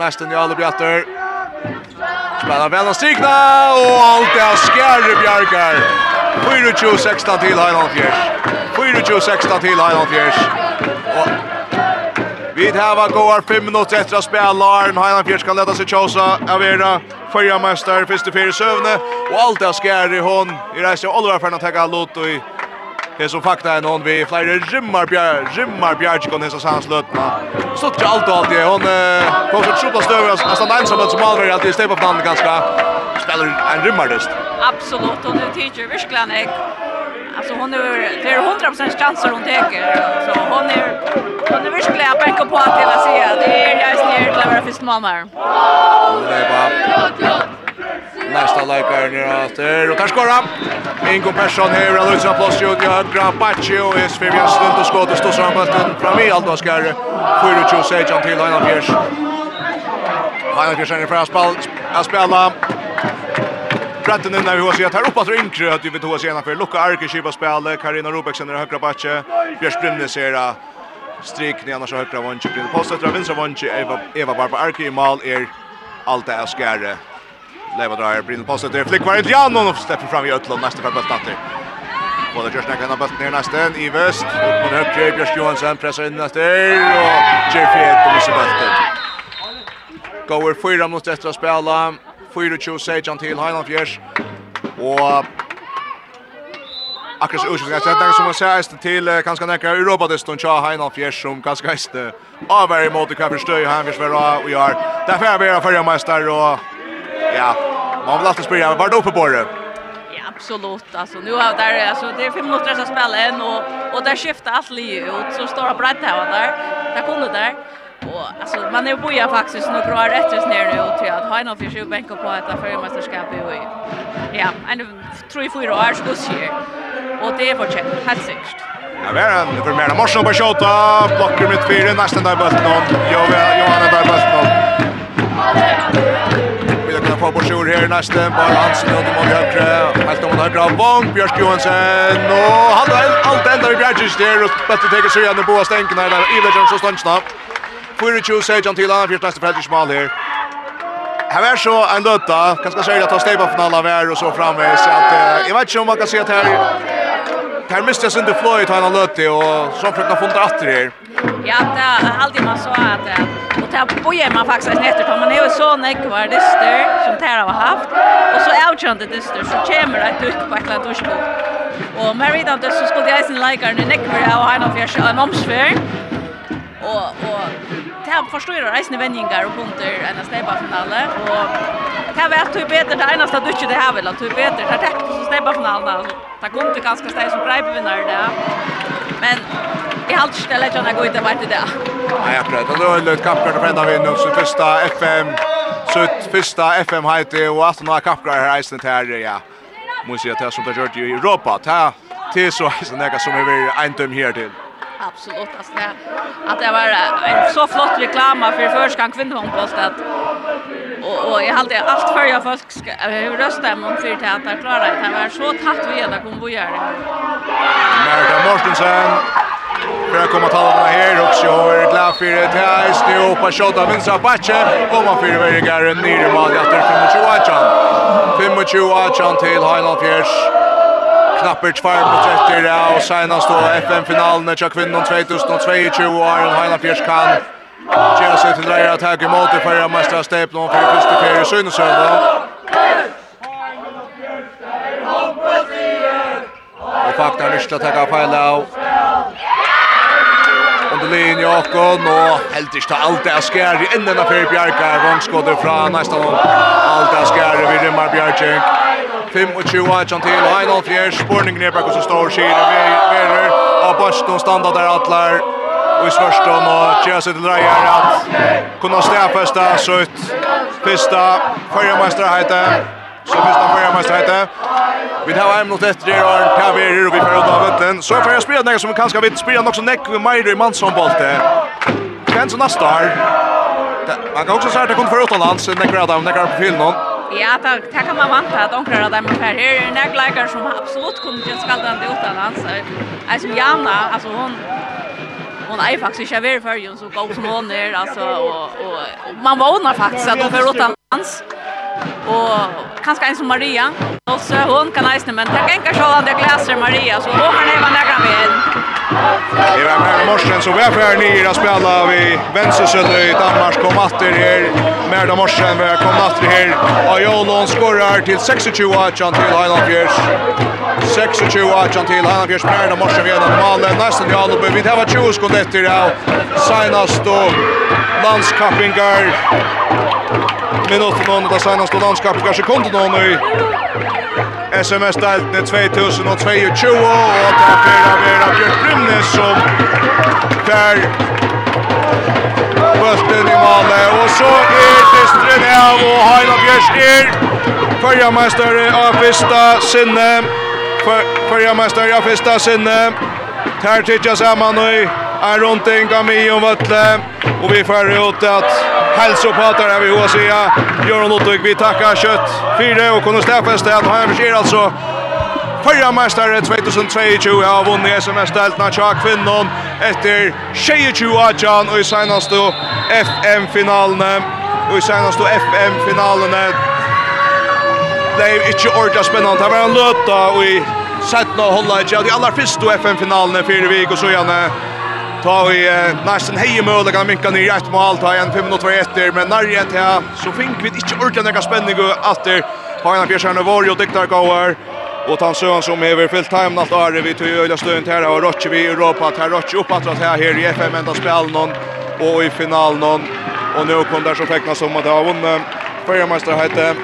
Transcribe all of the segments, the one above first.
Mesten Jalle Bjatter. Spelar väl och strikna och allt är skärre Bjarkar. 4-2-16 till Highland Fjärs. 4-2-16 till Highland Fjärs. Vi har gått fem minuter efter att spela. Arn Highland Fjärs kan leda sig tjosa. Avera, förra mästare, första fyra sövne. Och allt är skärre hon. I resten av Oliver Fernand Tegga Lotto i Det som fakta är någon vi flera rimmar bjär, rimmar bjärg kon hesa sans lötna. Så det allt och allt det hon kom så skjuta stöver oss nästan ensam som Malmö alltid det på fram ganska spelar en rimmardest. Absolut och nu teacher verkligen jag Alltså hon är det är 100 chanser hon täcker så hon är hon är verkligen bänka på att hela se det är jag snär klara för smammar. Det är bara Nästa läkare ner åter och kanske skora. Ingo Persson här och Lucia Plus ju i högra Baccio är Sverige stund och skott och står så bollen fram i allt vad ska Furucho Sejan till Heinald Fjärs. Heinald Fjärs är fast boll att spela. Bratten innan vi har sett här uppe att Rinkre att vi vet hur sena för Luca Arkichiba spel Karina Rubeksen i högra backe. Björn Brimnes är strik ner annars högra vånche. Posta till vänstra vånche Eva Eva Barba Arki i mål är allt det är skärre. Leva drar Brynel på sig till flickvar inte Jan och släpper fram i Ötlund nästa för bultatter. Både Josh Nack kan bulten ner nästa i väst och på höger Björn Johansson pressar in nästa och Jeffy och missar bulten. Går fyra mot ett att spela. Fyra tjus Sejan till Highland Fjärs. Och Akkurat så ursprungligen så det som man säger till kanske näka Europa det står tjaa Hainan Fjärs som ganska häst det. Avär mot det kan förstöra han försvara och gör. Därför är vi förra mästare och ja, man vill alltid spela, var det uppe på det? Ja, absolut. Alltså, nu har där, alltså, det är fem minuter att spela än och, och där skiftar allt liv ut, så står det brett här där, där kunde där. Och alltså man är boja faktiskt nu bra rätt just ner nu och till att ha en för sju bänk på att för mästerskap i ja, en tror ju fyra år skulle se. Och det är för check, helt säkert. Ja, vi är en för mer morsen på skjuta, Blocker mitt fyra nästan där bulten och Johanna där bulten på på sjur her neste. Bare Hansen ut mot høyre. Helt om høyre av Vong, Bjørk Johansen. Og han har alt enda i Bjergis der. Og bøtte teker seg igjen i boa stenken her. Iver Jens og Stansna. 24 sejan til han. Fyrt neste Fredrik Mal her. Här är så en lötta. Kanske säkert att ta steg på finalen av här och så framvis. Så att, jag vet inte om man kan se att här Per miste sin du fløy til han løte, og så frukna funnet atter her. Ja, det er alltid man så at, og det bojer man faktisk etter, for man er jo så nekvar dyster som Tera har haft, og så avkjønte dyster, så kommer det ut på et eller annet urskog. Og med ridan det så skulle jeg sin leikaren i nekvar av han og fjers en omsfør, og, og det her forstår jeg reisende vendingar og bunter enn en steipa finale, og det her vet du bedre det eneste du ikke det her vil, at du bedre, det släppa finalen. Ta kom till ganska stäj som brejbe vinnare där. Men i allt ställe kan jag gå ut och vart det. Nej, jag prövar. Det var en kampgård för ända vinner så första FM så första FM heter och att några kampgård här i snitt här ja. Måste jag ta som det gjort i Europa. Ta till så så några som är väl en döm här till. Absolut alltså det att det var en så flott reklam för förskan kvinnohandboll att och och jag hade allt för jag folk ska rösta om för det att klara det var så tatt vi att kom bo göra. Marta Mortensen för att komma ta den här och så är glad för det här är snu på shot av vänstra backe och man får väl garen ner i mål efter 25 Achan. 25 Achan till Highland Fjärs. Knapper 2 minutter etter, og senast då FN-finalen til kvinnen 2022, og Arjen Heinald Fjers kan Gjerne seg til dreier at Hauke Måte fyrir mestra Steplon fyrir første fyrir Synesøvn. Og fakta er nysla takka feil av. Under linje åkken, og helt ikke ta alt det er skjær i enden av fyrir Bjarka. Vångskåder fra nesten om alt det er skjær i Rimmar Bjarkjeng. 25 Ajan til, og 1-4, spurning nedbakk og så står Kira Verrer. Og Bøsten standa der atler og i Svörston og Tjena seg til Dreyer att kunna stäfästa så ut första heite så första heite Vi tar en minut etter det och tar vi er och vi får ut av vänten. Så får jag spela något som kanske vi spela något som Neck med Meijer i Mansson bolte. som så nästa. Man kan också säga att det kommer för nek Neck nek Neck på fyllan. Ja, det, det kan man vanta att onkrar av dem här. Här är en som absolut kunde göra skaldande utan hans. Alltså Jana, alltså hon hon är faktiskt inte värd för ju så god som hon är alltså och, och, man vånar faktiskt att hon får åt dans. Och kanske en som Maria. Och så hon kan nästan men det kan så att det glaser Maria. Så hon kan även lägga med Det var med morsen så vi är för nere att spela vi vänstersödde i Danmark kom åter här med morsen vi kom åter här och Jolon skorrar till 26 Achan till Highland Fjärs 26 Achan till Highland Fjärs med morsen vi genom målet nästan till Allo vi det var 20 sekund efter det senast då landskappingar minutter någon där senast då landskappingar sekunder någon nu SMS-delten 2022, og takk er av Vera Bjørk Brynnes som der bøtten i Male. Og så er distren av, og Heila Bjørstyr, førjamestare av fyrsta Sinne, førjamestare av fyrsta Sinne, Ter titja saman og är runt en gami och vatle och vi får ut att hälsopratar här vi hos er Göran Ottvik vi tackar kött fyra och kunde stäffästa att han sker alltså Förra mästare 2022 har vunnit SMS-deltna tja kvinnan efter 22 Ajan och i senaste FM-finalen och i senaste FM-finalen blev inte ordentligt spännande. Det var en löta och i sättna hålla i tja. De allra första FM-finalen fyra vik och så gärna Ta vi eh, nästan hejer möjlig att minka ner ett mål. Ta igen fem minuter efter. Men när det här så fink vi inte ordentligt några spänning och att det har en fjärsan och varje och diktar gåar. Och tan Sören som över full time allt är vi till öliga stönt här och Rotchi vi Europa att här upp att här här i FM ända spel någon och i final någon. Och nu kom där så tecknas som att det har vunnit Färjemästare heter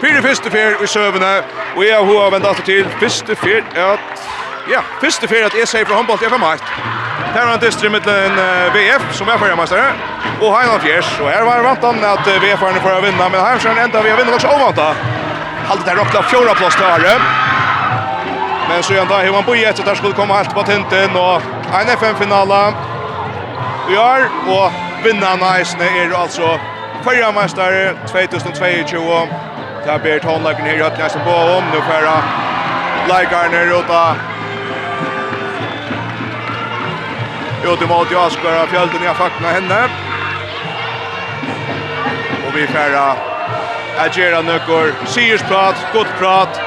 Fyra fyrste fyr i sövna og jeg har vendt alltid til fyrste fyr at, ja, fyrste fyr at jeg sier fra håndballt FM1. Her var en distri mittlen VF, som er førjermeister, Och Heinan Fjärs. Och här var vantan att VF VF-erne får vinna, men här kör enda vi har vinnet också ovanta. Halt där rockla til fjorda plass. Men så igjen da, Hivan Boi ett. Där skulle komma helt på tinten, Och en FM-finale och år, og vinnarna eisne alltså altså mästare 2022. Det er Bert Håndlagen her i på om, nu færa Leikarner ut av Ut emot Jaskar av fjölden i fackna henne. Och vi färra Agera nökor, siersprat, gott prat,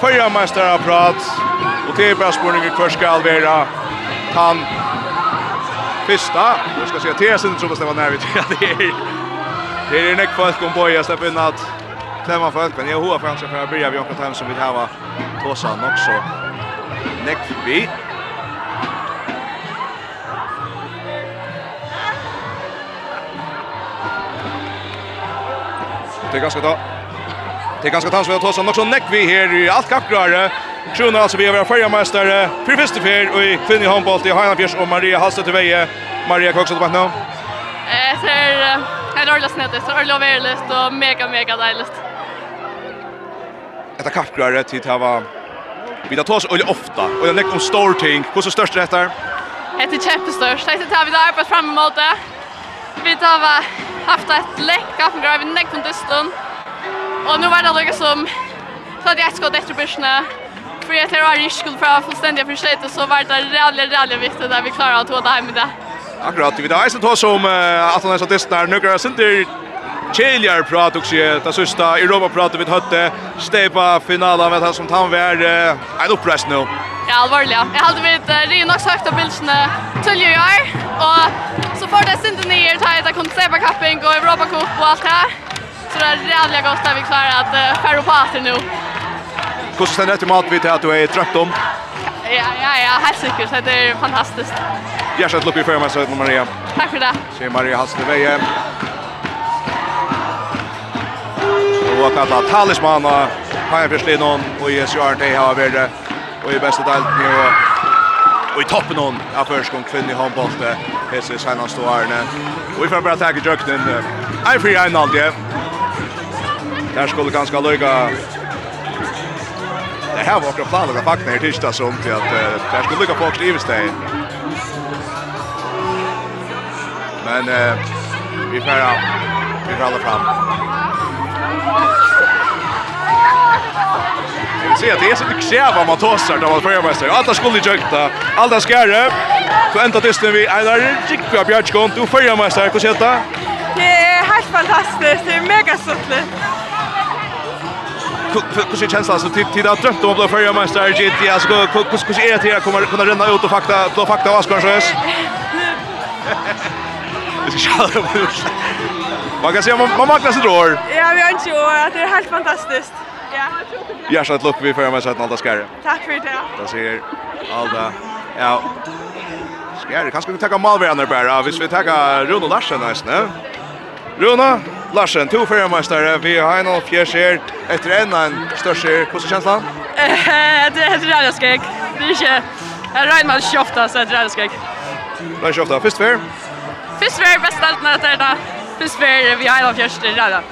förra mästare prat. Och det är bara spårningen kvar ska alvera. Han Fyrsta, jag ska säga tesen tror jag var när vi det är. Det är näck folk om boja släpp in att klämma folk men Jag hoar för att börja vi har hem som vi har tåsan också. Näck vi. Det är ganska ta. Det är ganska tant som vi har tagit också Neckvi här i allt kapgrare. Trona alltså vi är förra mästare för första fyr och i kvinnlig handboll till i Heinafjärs och Maria Hallstedt till Veje. Maria Koksson på nu. Eh så är det ordentligt snett så är det väldigt och mega mega dejligt. Detta kapgrare till att ha... Vi tar oss väldigt ofta och jag lägger om stor ting. Hur så störst det här? Det är jättestörst. Det är det vi har arbetat fram emot det. Vi har haft ett läck av en grav i näck från dysten. Och nu var det lika som så att jag ska det efter börsna. För att det var jag skulle för att fullständiga förslutet så var det rädligt, rädligt viktigt att vi klarar att ta hem det. Akkurat, vi tar eisen tås om att han är så dysten Några sinter Kjeljar prat också det sista Europa pratar vi hade stepa finalen med han som han var en upprest nu. Ja, allvarligt. Jag hade vi det är nog sagt av bilderna. till ju är och får det synte ner ta ett konserva kappen och Europa Cup och allt här. Så det är jävla gott att vi klarar att uh, färra på att nu. Hur ständer det till mat vi till att du är trött om? Ja, ja, ja, helt säkert. Det är fantastiskt. Hjärtat lopp i mig med Maria. Tack för det. Se Maria Hasselveje. Och att alla talismaner har jag förstått någon och i SRT har vi det och i bästa delt nu och i toppen hon av förskon kvinn i handboll det är så här Arne och vi får bara ta i jökten fri en allt det där skulle ganska lycka det här var också planer att vakna faktiskt tisdag som till att där skulle lycka folk i Ivesteg. men vi får vi får alla fram. se att det är så mycket kräva man tossar då man får göra sig. Alla skulle jökta. Alla skärre. Så ända tills vi Einar där riktigt Björkskon. Du får göra sig. Hur ser det? Det är helt fantastiskt. Det är mega stort. Hur ser känslan så tid tid att drömt om att bli förra mästare i GT. Alltså hur hur ser det till att komma kunna renna ut och fakta blå fakta vad ska sjös? Det ska jag Man kan se man man maknar sig då. Ja, vi har inte år. Det är helt fantastiskt. Ja. Hjärtat luck vi för mig så att Alda skär. Tack för det. Då ser Alda. Ja. Skär, kanske vi tar Malvärner bara. hvis vi tar Rune Larsen nästan. Rune Larsen, to förmästare. Vi har en och fjärser efter en en större kostkänsla. Eh, det heter det jag skräck. Det är inte Jag rör mig så ofta så jag drar Det Rör sig ofta. Först för? Först för bästa alternativet. Först för vi har en och fjärser där.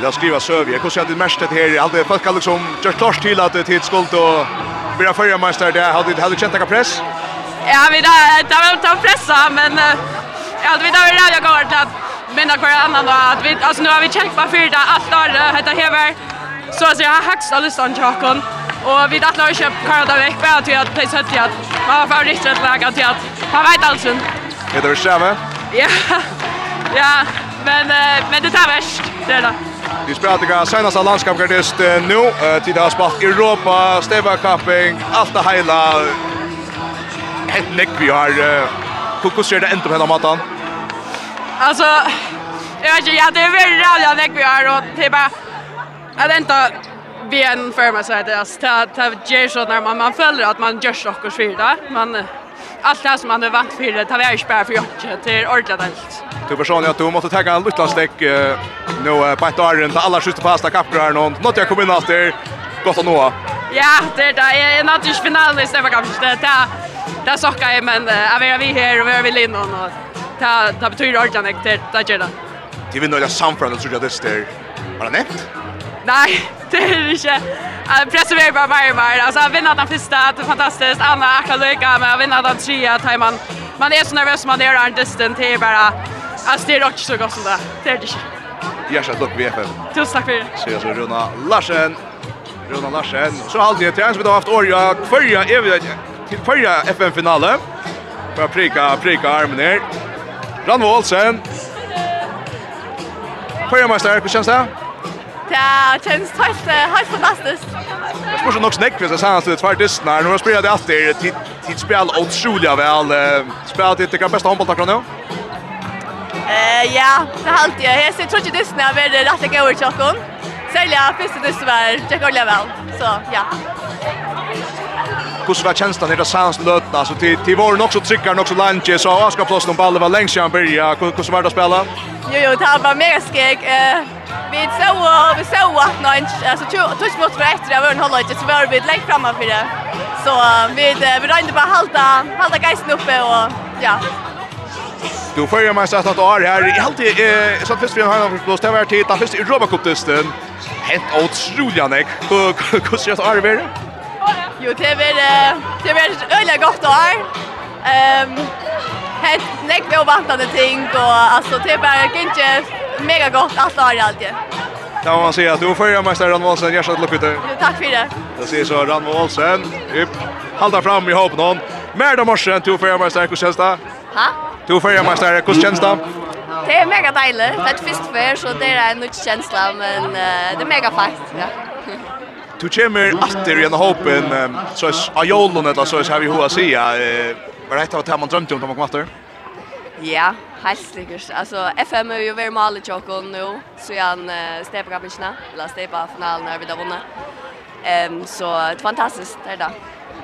Det skriva söv. Jag kunde det mest det här hade folk hade liksom just klart till att det skuld och blir förra mästare där hade hade känt att press. Ja, vi där där var ta pressa men ja, vi där var jag går till att men kvar annan då att vi alltså nu har vi kämpat för det att där heter Hever. Så alltså jag har högsta listan Jakon och vi där har köpt Karada veck bara till att place hött att man var favorit rätt läge till att han vet alltså. Är det Sjäve? Ja. Ja. Men eh, men det tar värst. Det är det. Vi spelar det går senaste landskapsgardist nu. Eh, tid har spalt Europa, Steva Cupping, allt det hela. Ett näck vi har kokos det ändå hela matan. Alltså jag vet inte, ja, det är väldigt rävliga näck vi har och det är bara att inte vi en för så att det Alltså, så att det är så när man, man följer att man gör saker så vidare. Men allt det som han är vant för det tar vi inte bara för jag till ordentligt allt. Du personligen att du måste ta en liten stick nu på ett år runt alla skjuter fasta här någon. Något jag kommer in efter. Gott att nå. Ja, det där är en naturlig final i Stefan Kamps. Det där där sockar jag men är vi här och vi är vi inne och ta ta betyder ordentligt det där gör det. Det vinner jag samfrån så jag det där. Var det nätt? Nej, det är inte. Jag pressar mig bara mer och mer. Alltså jag vinner den första, det är fantastiskt. Anna är akla lycka men jag vinner den trea. Tar man, man är så nervös som man är en artisten. Det är bara, alltså det är också så gott som det. Det är det inte. Hjärtat dock VFM. Tusen tack för det. Så jag och Runa Larsen. Runa Larsen. Så halvt till en som vi har haft årja förra, jag vet till förra FN-finalen. att prika, prika armen ner. Ranvo Olsen. Förra mästare, hur känns det? Det känns helt helt fantastiskt. Det måste nog snäcka för så här så det två dystnar. Nu spelar det alltid tid tid spel otroligt väl. Spelar det kan bästa handbollstaklarna nu. Eh ja, det har alltid. Jag ser tror inte dystnar är det rätta går i chocken. Sälja första dystnar. Det går väl. Så ja. Kus var känslan i det sans lötna så till till var också trycker nog så lunch så avskapslåsen någon ballen var längst jag börja kus var det spela. Jo jo, det var mega skek. Eh vi så vi så att nej alltså touch mot efter det var en hålla så var vi lägg framan för det. Så vi vi rände bara halta halta geisen uppe och ja. Du följer mig sagt att är här. i alltid eh så att först vi har något blåst över till att först i Europa Cup testen. Helt otroligt nek. Hur ser det ut vara? Jo, det är det är öliga gott år. Ehm helt näck vi ovantade ting och alltså det är bara kanske mega gott allt har allt det. Kan man säga att du får ju Rann Wahlsen Olsen så att lucka ut. Tack för det. Det ser så Rann Olsen. upp hålla fram i hopp någon. Mer då morsen till förra mästaren hur känns det? Ha? Till förra mästaren hur känns det? Det är mega dejligt. Det är först för så det är en nytt känsla men uh, det är mega fast. Ja. Du kommer åter i en hoppen så är Ajolon eller så har vi hur att säga. Var det att var det man drömde om att man kom åter? Ja, helt sikkert. Altså, FM er jo veldig malet tjokken nå, så jeg har uh, stepet kapitjene, eller stepet finalen når vi har vunnet. Um, så det er fantastisk, det er det.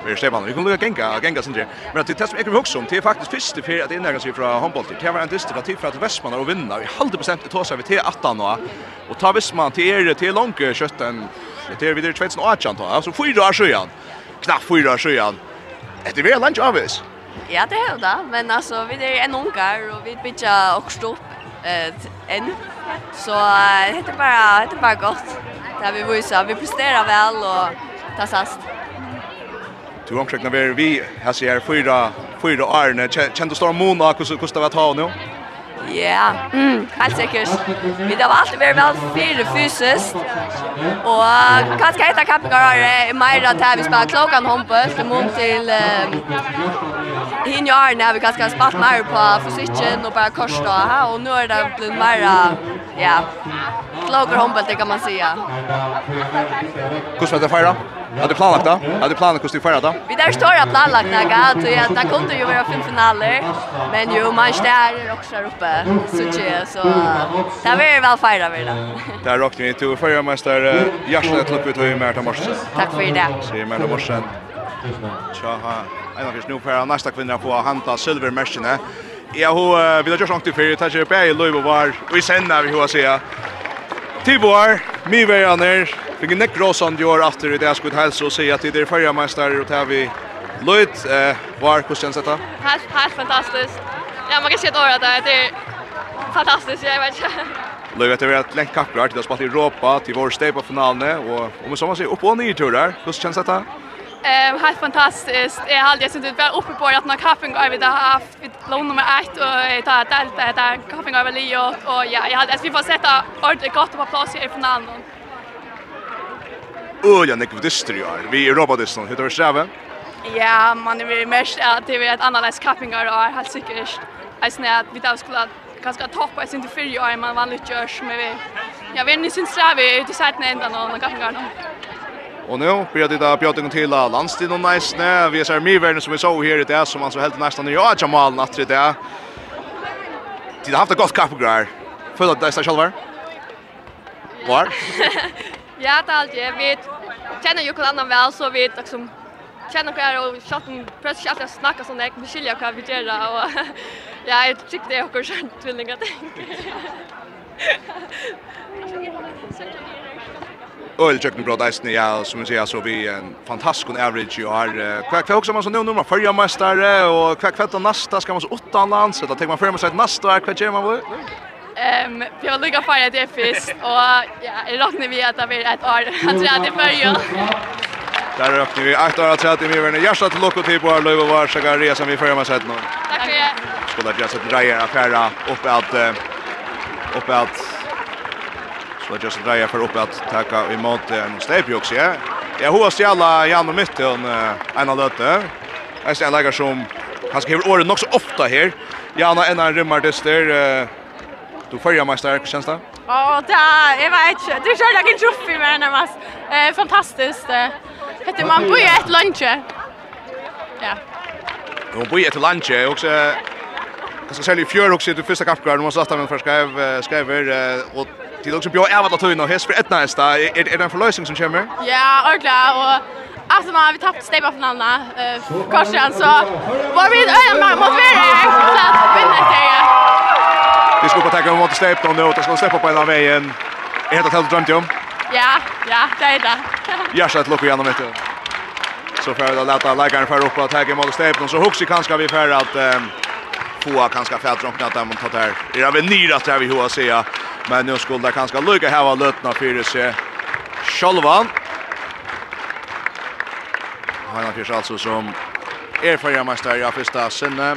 Vi er stepet, vi kan lukke genga, genga sin det. Men at det som jeg kan huske om, det er faktisk første for at innleggen seg fra håndbolter. Det var en dyster at tid for at Vestmann har vunnet. Vi halde bestemt i tåsa vi ved 18 nå, og ta Vestmann til er til langt kjøtten. Det er videre 2018 da, altså fyra år siden. Knapp fyra år siden. Det er veldig langt avvis. Ja, det har det. Men alltså, vi är en ungar och vi bygger också upp eh, än. Så det heter bara, det är bara gott. Det vi visar. Vi presterar väl och tar sast. Du omkring när vi här ser fyra, fyra år. Känner du stora månader hur det var ta ha nu? Ja. Ja, mm, helt sikkert. Vi har alltid vært vel fire fysiskt. Og hva skal hette kappingar er mer at vi spiller klokken håndbøst i mån til uh, hinn og Arne vi kanskje har spalt mer på fysikken og bare korset og nå er det blitt mer ja, klokken håndbøst, det kan man si. Hvordan var det feir? Har du planlagt det? Har du planlagt hvordan du får det? Vi der står og planlagt det, så ja, det kunne jo være fem finaler, men jo, man stær er også her oppe, så tje, så det er blir vel feira vi da. er råkner vi to førre mester, hjertelig til oppe til Merta Morsen. Takk for det. Sier Merta Morsen. Tja, en av oss nå for neste kvinner på å hente silvermerskene. Ja, hun vil ha gjort sånn til fyrir, takk for det, Løyve var, og i senda vi hva sier. Tibor, mi verjaner, fikk nek gråsand i år after i det jeg skulle helse og si at det er førjameister og tar vi løyt. eh, var hvordan kjennes dette? Helt, helt fantastisk. Ja, man kan se et år at det er fantastisk, jeg vet ikke. Løy vet vi at lengt kapplar til å spille i Europa til vår steg på finalene, og om vi så må si opp og nye turer, hvordan kjennes dette? Ehm helt fantastiskt. Jag har aldrig sett ut bara uppe på att när kaffing går vi har haft vid lån nummer 1 och ta delta där kaffe går väl Leo och ja, jag hade vi får sätta ordentligt gott på plats i finalen. Öh jag nekv dyster ju. Vi är robotisten. Hur tar vi sträva? Ja, man är väl mest att det är ett annorlunda kappingar och är helt säkert. Jag snä att vi där skulle kanske toppa oss inte för ju är man vanligt görs med vi. Jag vet inte syns sträva ut i sätten ändan och kappingar. Och nu blir det där Björn till landstid och nice nä. Vi ser Mivern som vi såg här det som man så helt nästan i ja Jamal natt det där. De har haft ett gott kapp grej. För att det är själva. Var? Ja, det allt jag vet. Känner ju kan annan väl så vet liksom känner kvar och chatten precis att snacka sån där Vi skiljer kan vi gör och ja, jag tycker det är också skönt tvillingar tänker öl checken bra där ja som vi ser så vi en fantastisk average ju har kvack folk som man så nu nummer förra mästare och kvack kvack nästa ska man så åtta land så då tar man fram sig nästa kvack gör man väl Ehm vi har lyckats fira det fisk och ja jag räknar vi att det blir ett år att det är förra Där räknar vi att år att det blir en hjärta till lock och typ och löv och var så går resan vi förra mästare nu Tack för det. Skulle jag sätta drejer affära upp att upp att Så just Dreyer för upp att tacka emot en stepjox ja. Jag hoppas ju alla Jan och mitt en en löte. Jag ser lägger som han skriver året också ofta här. Jan en annan rymmar dyster. Du följer mig stark känns det? Ja, det är jag vet. Du kör dig en truff i mig närmast. Eh fantastiskt. Heter man på ett lunch. Ja. Hon på ett lunch också. Kanske säljer fjör också till första kappkvällen. Man satt där med förskrev skriver och Det är också bra ävla tog in och häst för ett nästa. Är det en förlösning som kommer? Ja, ordla och alltså när vi tappat stäva från andra eh korsen så var vi öra mot värre så att vinna det. Vi ska på tacka mot stäpp då nu och ska släppa på hela vägen. Är det helt drömt om? Ja, ja, det är det. Jag ska lucka igenom det. Så för att låta lägga för upp att tacka mot stäpp så hooks kanske vi för att få kanske färdronkna där mot det här. Är väl nyra där vi hur att säga Men nu skulle det kanske lycka här var lötna för sig. Sjolvan. Han har fisk alltså som er mästare i första sinne.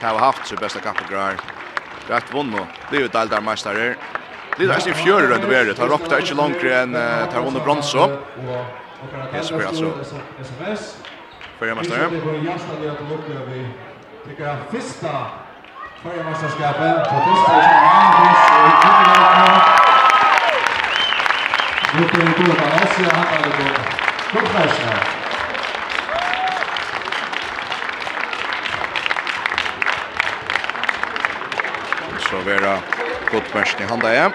Det har haft sitt bästa kappegrar. Rätt vann nu. Det är ju dalda mästare. Det är nästan fjärde runt över det. Tar rakt inte långt än tar hon brons upp. Det är alltså. Förra mästare. Det är första Førjemesterskapet på første Magnus Kudegaard. Gruppe i gode balans, jeg har alle på Kudegaard. Så vera godt mest i handa igjen.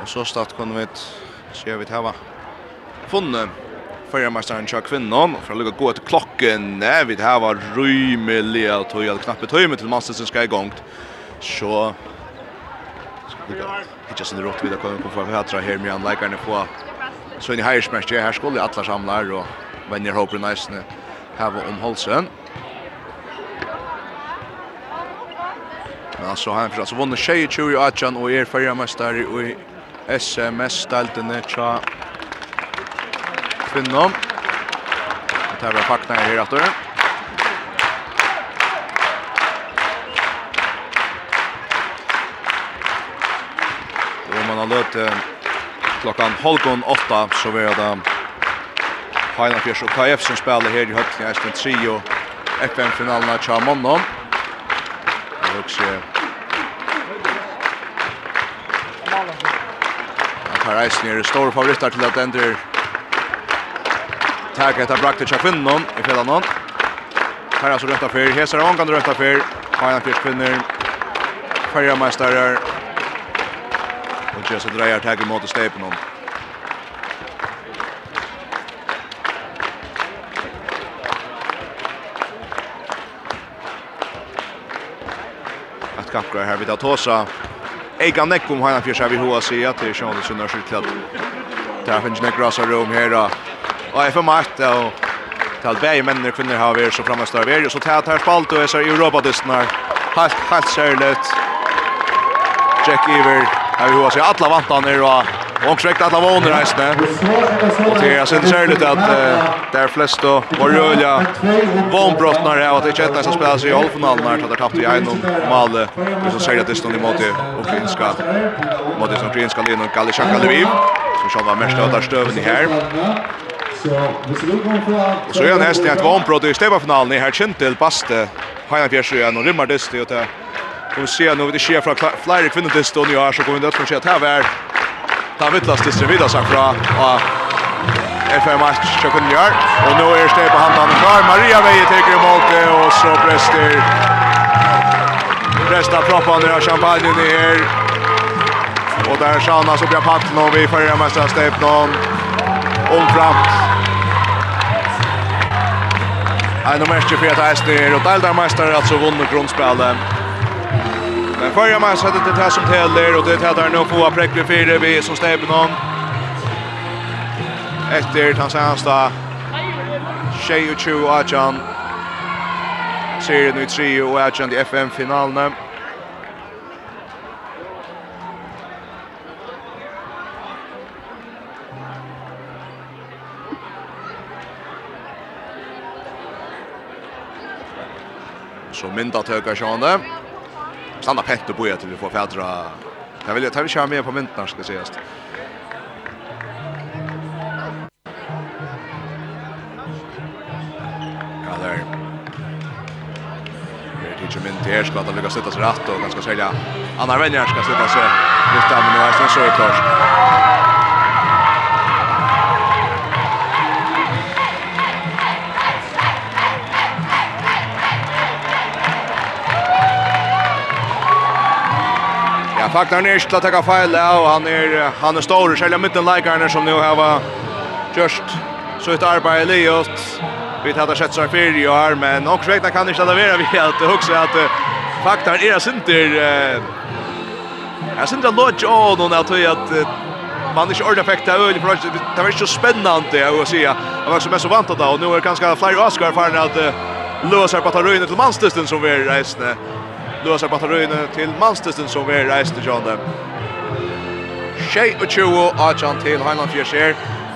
Og så start kunne vi se vi hava funnet Førjamesteren tja kvinnan, for å lukke gå etter klokken, vi her var rymelig og tog hadde knappe tøyme til masse som skal i gang. Så... Ikke sånn rått videre kommer vi komme fra høytra her med anleggerne på. Så inn i heiersmest, her skulle alle samler og venner håper næsene her om Holsen. Men altså, han har altså vunnet 22 i Atjan og er førjamesteren i SMS-steltene tja kvinnom. Det här var fakta här i rattor. Och man har löpt klockan halvgån åtta så vi det Heina Fjärs och KF som spelar här i Hötlinga Esten Trio FN-finalerna tja måndag. Och också Han tar eisen er stor favoritter til at ender tack etter brakte tja kvinnon i fredag nån. Her er altså rønta fyr, Hesar og Ångan rønta fyr, Fajna fyr kvinner, Færja Och og Jesse Dreyer tag imot i steipen om. At kappgrar her vid Atosa, Eikan Nekbom, Hajna fyr, Sjævi Hoa, Sia, til Sjåndes Där finns finnes Nekrasa rum här då och är för makt och till bägge män och kvinnor har vi så framåt där vi så tar här spalt och så Europa dystnar halt halt särligt Jack Ever har ju också alla vantan vantarna och Och skäkt alla våner här snä. Och det är sen särskilt att uh, där flest då var rörliga vånbrottnar här att det inte nästan sig i halvfinalen här. när det tappade jag någon mal och som säger att det stod emot det ukrainska mot det ukrainska linjen och Kalishaka Lviv som själva mest av där stöven i här. Så är nästan ett vanbrott i stävafinalen i här Kintel Baste. Hajan Pierce igen och rymmar dyst och det kommer se nu det sker från Flyer kvinnor dyst och nu har så kommer det att se att här är Ta vittlast dyst vidare så fra, og FM match kjøkken gjør, og nå er är det på handen kvar Maria Veje tar emot och så prester Resta proppene av champagne i her, og der sjana så blir patten og vi förra mästaren Stefan. Om framt. Ein nummer 24 att Eisner og Dalda mästare altså vunnit grundspelet. Men förra matchen hade det här som täller och det hade nog få präcklig fyra vi som stäbben om. Efter hans ansta Shea Chu Ajan. Ser nu 3 och Ajan i FM-finalen. mynda myndatøker sjående. Stanna pent og boja til vi får fædra. Jeg vil, jeg vil ikke med på myndene, skal sies. Ja, der. Det er ikke mynd til her, skal at han lykkes sitte seg rett, og han skal selge. Anna Venjar skal sitte seg. Lyfte av, men nå er det så så klart. han fagnar ner til å ta feil og han er han er stor selv mitten likarna som nu har just så arbeid i Eliot vi hade sett seg fyrir i år men också vekna kan ikke det være vi att också at faktar är inte Jag syns att låt jag noen att höja at man ikke ordentlig fick det öl för det var ikke så spennende, jag att se. Jag var så mest vant av det, og nå er är ganska fler Oscar för att lösa på att ruina till Manchester som vi är resne löser batterøyene til Manchester som er reist til John. Tjej og tjuo, Ajan til Heinland Fjerskjer.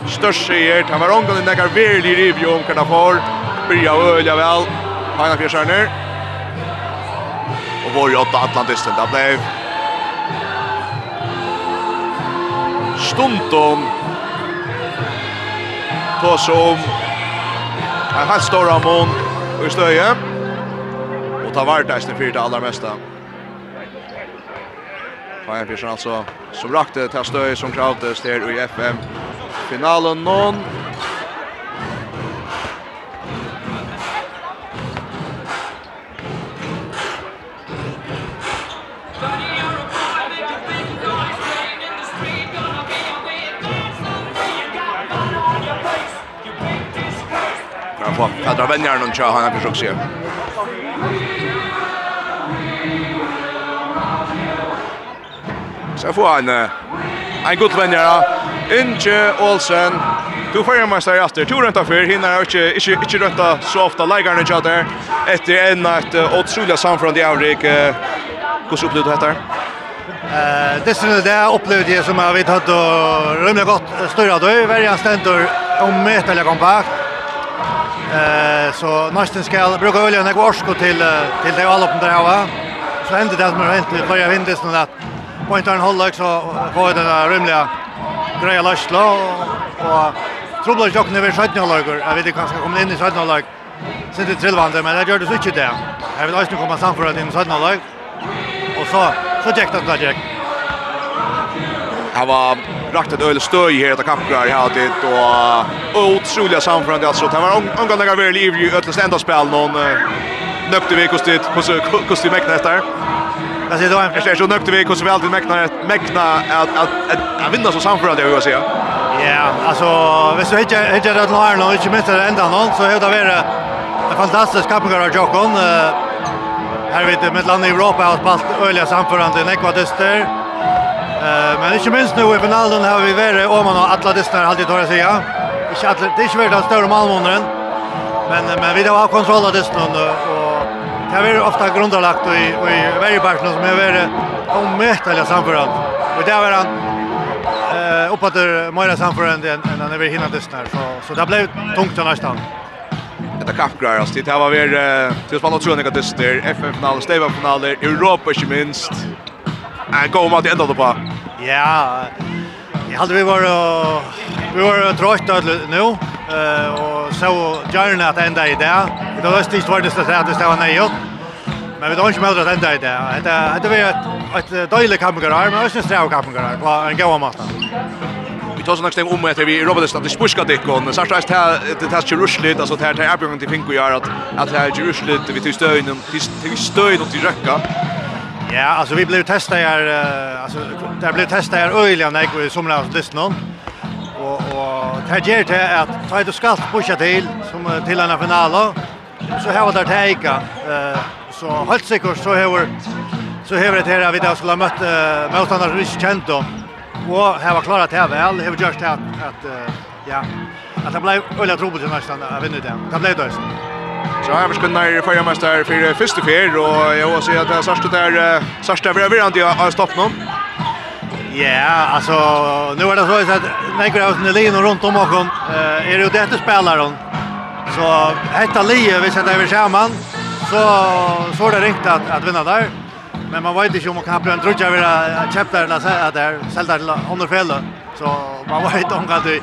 Størst seier, Tamarongan i nekkar virkelig rivjo om Karna Får. Byrja og Ølja vel, Heinland Fjerskjer ned. Og vår i åtta Atlantisten, det blei stundom på som en halv stor amon i. Och ta vart där sen för det allra mesta. Fajan Fischer alltså som rakte till stöj som kravdes där i FM finalen någon Kan få. Kan dra vänner någon tjej han försöker se. Så får han en god vänner. Inge Olsen. Du får ju mästare efter. Två runt för hinner inte inte inte runt så ofta lägger den där. Ett en natt otroligt samfrån i Aurik. Hur så upplevde du det Eh, det är det upplevde jag som jag vet att rymligt gott större då är varje ständer om meter eller kompakt. Eh så nästan ska jag bruka öl och varsko till till det alla på där va. Så hände det som har hänt för jag hindes nu att pointern håller så får den där rymliga greja lastla och trubbel jag när vi skjuter några Jag vet inte kanske kommer in i sådana lag. Sen det trillvande men det gör det så inte där. Jag vill också komma samman för att in i sådana lag. Och så så jäkta det där. Han var rakt ett öl stöj här att kapkar här det och otroliga samförande alltså det var angående väl i ötlest enda spel någon nökte vi kostit kostit mäknas där Alltså då är det så nökte vi hur så väl det mäknar mäkna att att att vinna så samförande jag vill säga. Ja, alltså hvis du inte inte det har någon inte minst det ända någon så har det varit en fantastisk kapgar av Jokon. Här vet du med landet i Europa har spalt öliga samförande i Ekvadoster. Eh men ikke minst nu i finalen har vi vært om og har alla dessa alltid tar jag säga. Inte alla det är vært den större malmåneren. Men men vi har kontroll av dessa Og det är ofta grundlagt i i varje som är vært om mätt eller det Och där var han eh uppåt Moira samförant än han vi hinna dessa så så det blev tungt nästan. Det är kappgräs. Det här var vi till spanna tror jag att det är FN-finaler, Steva-finaler, Europa inte minst en god mat ända då på. Ja. Jag hade vi var vi var trötta nu eh och så gärna att ända i där. Det var stigt var det så att det var nej. Men vi drömmer inte med att ända i där. Det det vi ett ett dåligt kampgrar men också strav kampgrar på en god mat. Vi tar såna nästa om att vi Robert Stad det spuska det kon så att det det tas ju rushligt alltså det här till Erbjörn till Finko gör att att det här ju rushligt vi till stöden till stöden till räcka. Ja, alltså vi blev testade här alltså där blev testade här öliga när vi somras någon. och och det ger till att ta ett skall pusha till som till en final så här var det teka eh så helt säkert så här så här det här vi då skulle mött motståndare som inte känt dem och här var klarat här väl har just att att ja att det blev öliga trubbel nästan att vinna det. Det blev det. Så här vi skulle när förra mästare för första fjär och jag vill säga att det är särskilt där särskilt där vi har inte stopp någon. Ja, alltså nu är det så att Negraus och Lino runt om och är det ju detta spelaren. Så hetta Lio vi sätter över skärman så så det ringt att att vinna där. Men man vet inte om man kan bli en drudja vid chapterna så att där sälta till andra fel så man vet inte om att det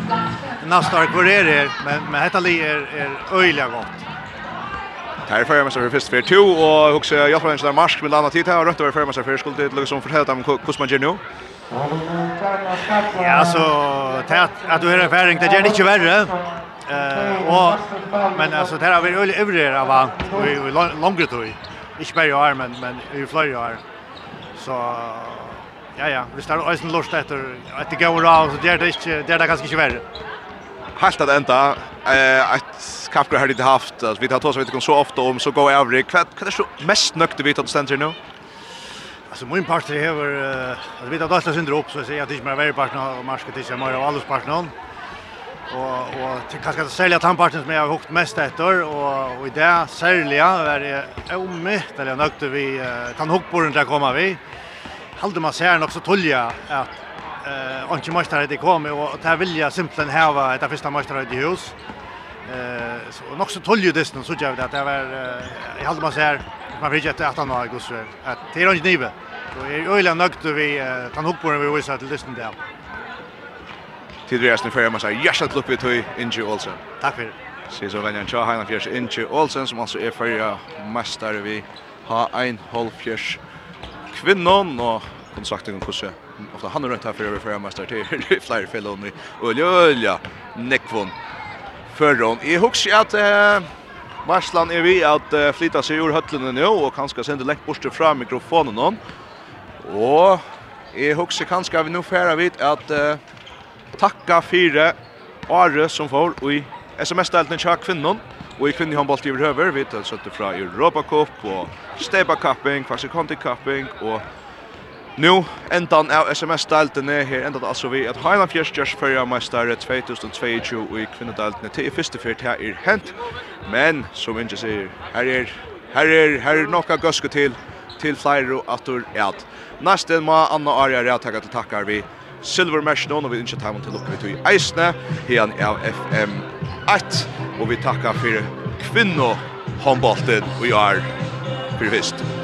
nästa kvar är det men men detta Lio är är öjliga gott. Här för mig så för först för två och också jag tror inte marsk med annat tid här runt över för mig så för skulle det liksom förhålla dem hur man gör nu. Ja så tät att du är färdig det är inte värre. Eh och men alltså det har vi över av va vi längre då. Inte bara jag men men i flyger jag. Så ja ja, vi står alltså lust efter att det går av så det är det inte det är det kanske inte värre helt att ända eh att Kafka har inte haft. Alltså vi tar trots att vi så ofta om så går över kvart vad är så mest nökte vi tar ständer nu Alltså min part det här var vi tar dasta syndrom upp så säger att det inte mer värre part och marska tills jag mer av allas part någon och och till kanske att sälja tandparten som jag har hukt mest efter och och i det sälja är det omöjligt eller nökte vi uh, tandhuckborren där kommer vi Halde man ser nok så tolja at eh och mästare det kommer och det vill jag simpelthen var ett första mästare i hus. Eh så nog så tolj ju dessen så jag att det var i hade man så här man vet inte att han har gått så att det är inte nive. Då är öliga nökt vi han hoppar vi visar till dessen där. Tid resten för jag måste jag ska upp ut i Inge Olsen. Tack för det. Se så vänjer Cha Highland Fjärs Inge Olsen som alltså är förra mästare vi har en halv fjärs kvinnan och kontakten kurser ofta han rätt här för för mästare till flyer fellow och Ölja Nekvon förron. I huxi att eh, Marslan är vi att uh, flytta sig ur höllen nu och kanske sända läkt bort från mikrofonen någon. Och i huxi kanske vi nu färra vid att uh, tacka fyra Are som får i SMS-delten tja kvinnon och i kvinnlig handboll i höver vi tar søtte från Europa Cup och Steba Cupping, Quasi Conti Cupping och Nu endan av SMS-delten er her endan altså vi at Heina Fjerstjørs førja meistare 2022 og i kvinnedelten til i fyrste fyrt her er hent. Men, som Inge sier, her er, her er, her er nokka gøske til, til flere og atur at. Nesten må Anna Arja Rea til takkar vi Silver Mesh nå, og vi ikke tar til lukka vi til eisne, her av FM1, og vi takkar for kvinno håndbolten og jar for vist.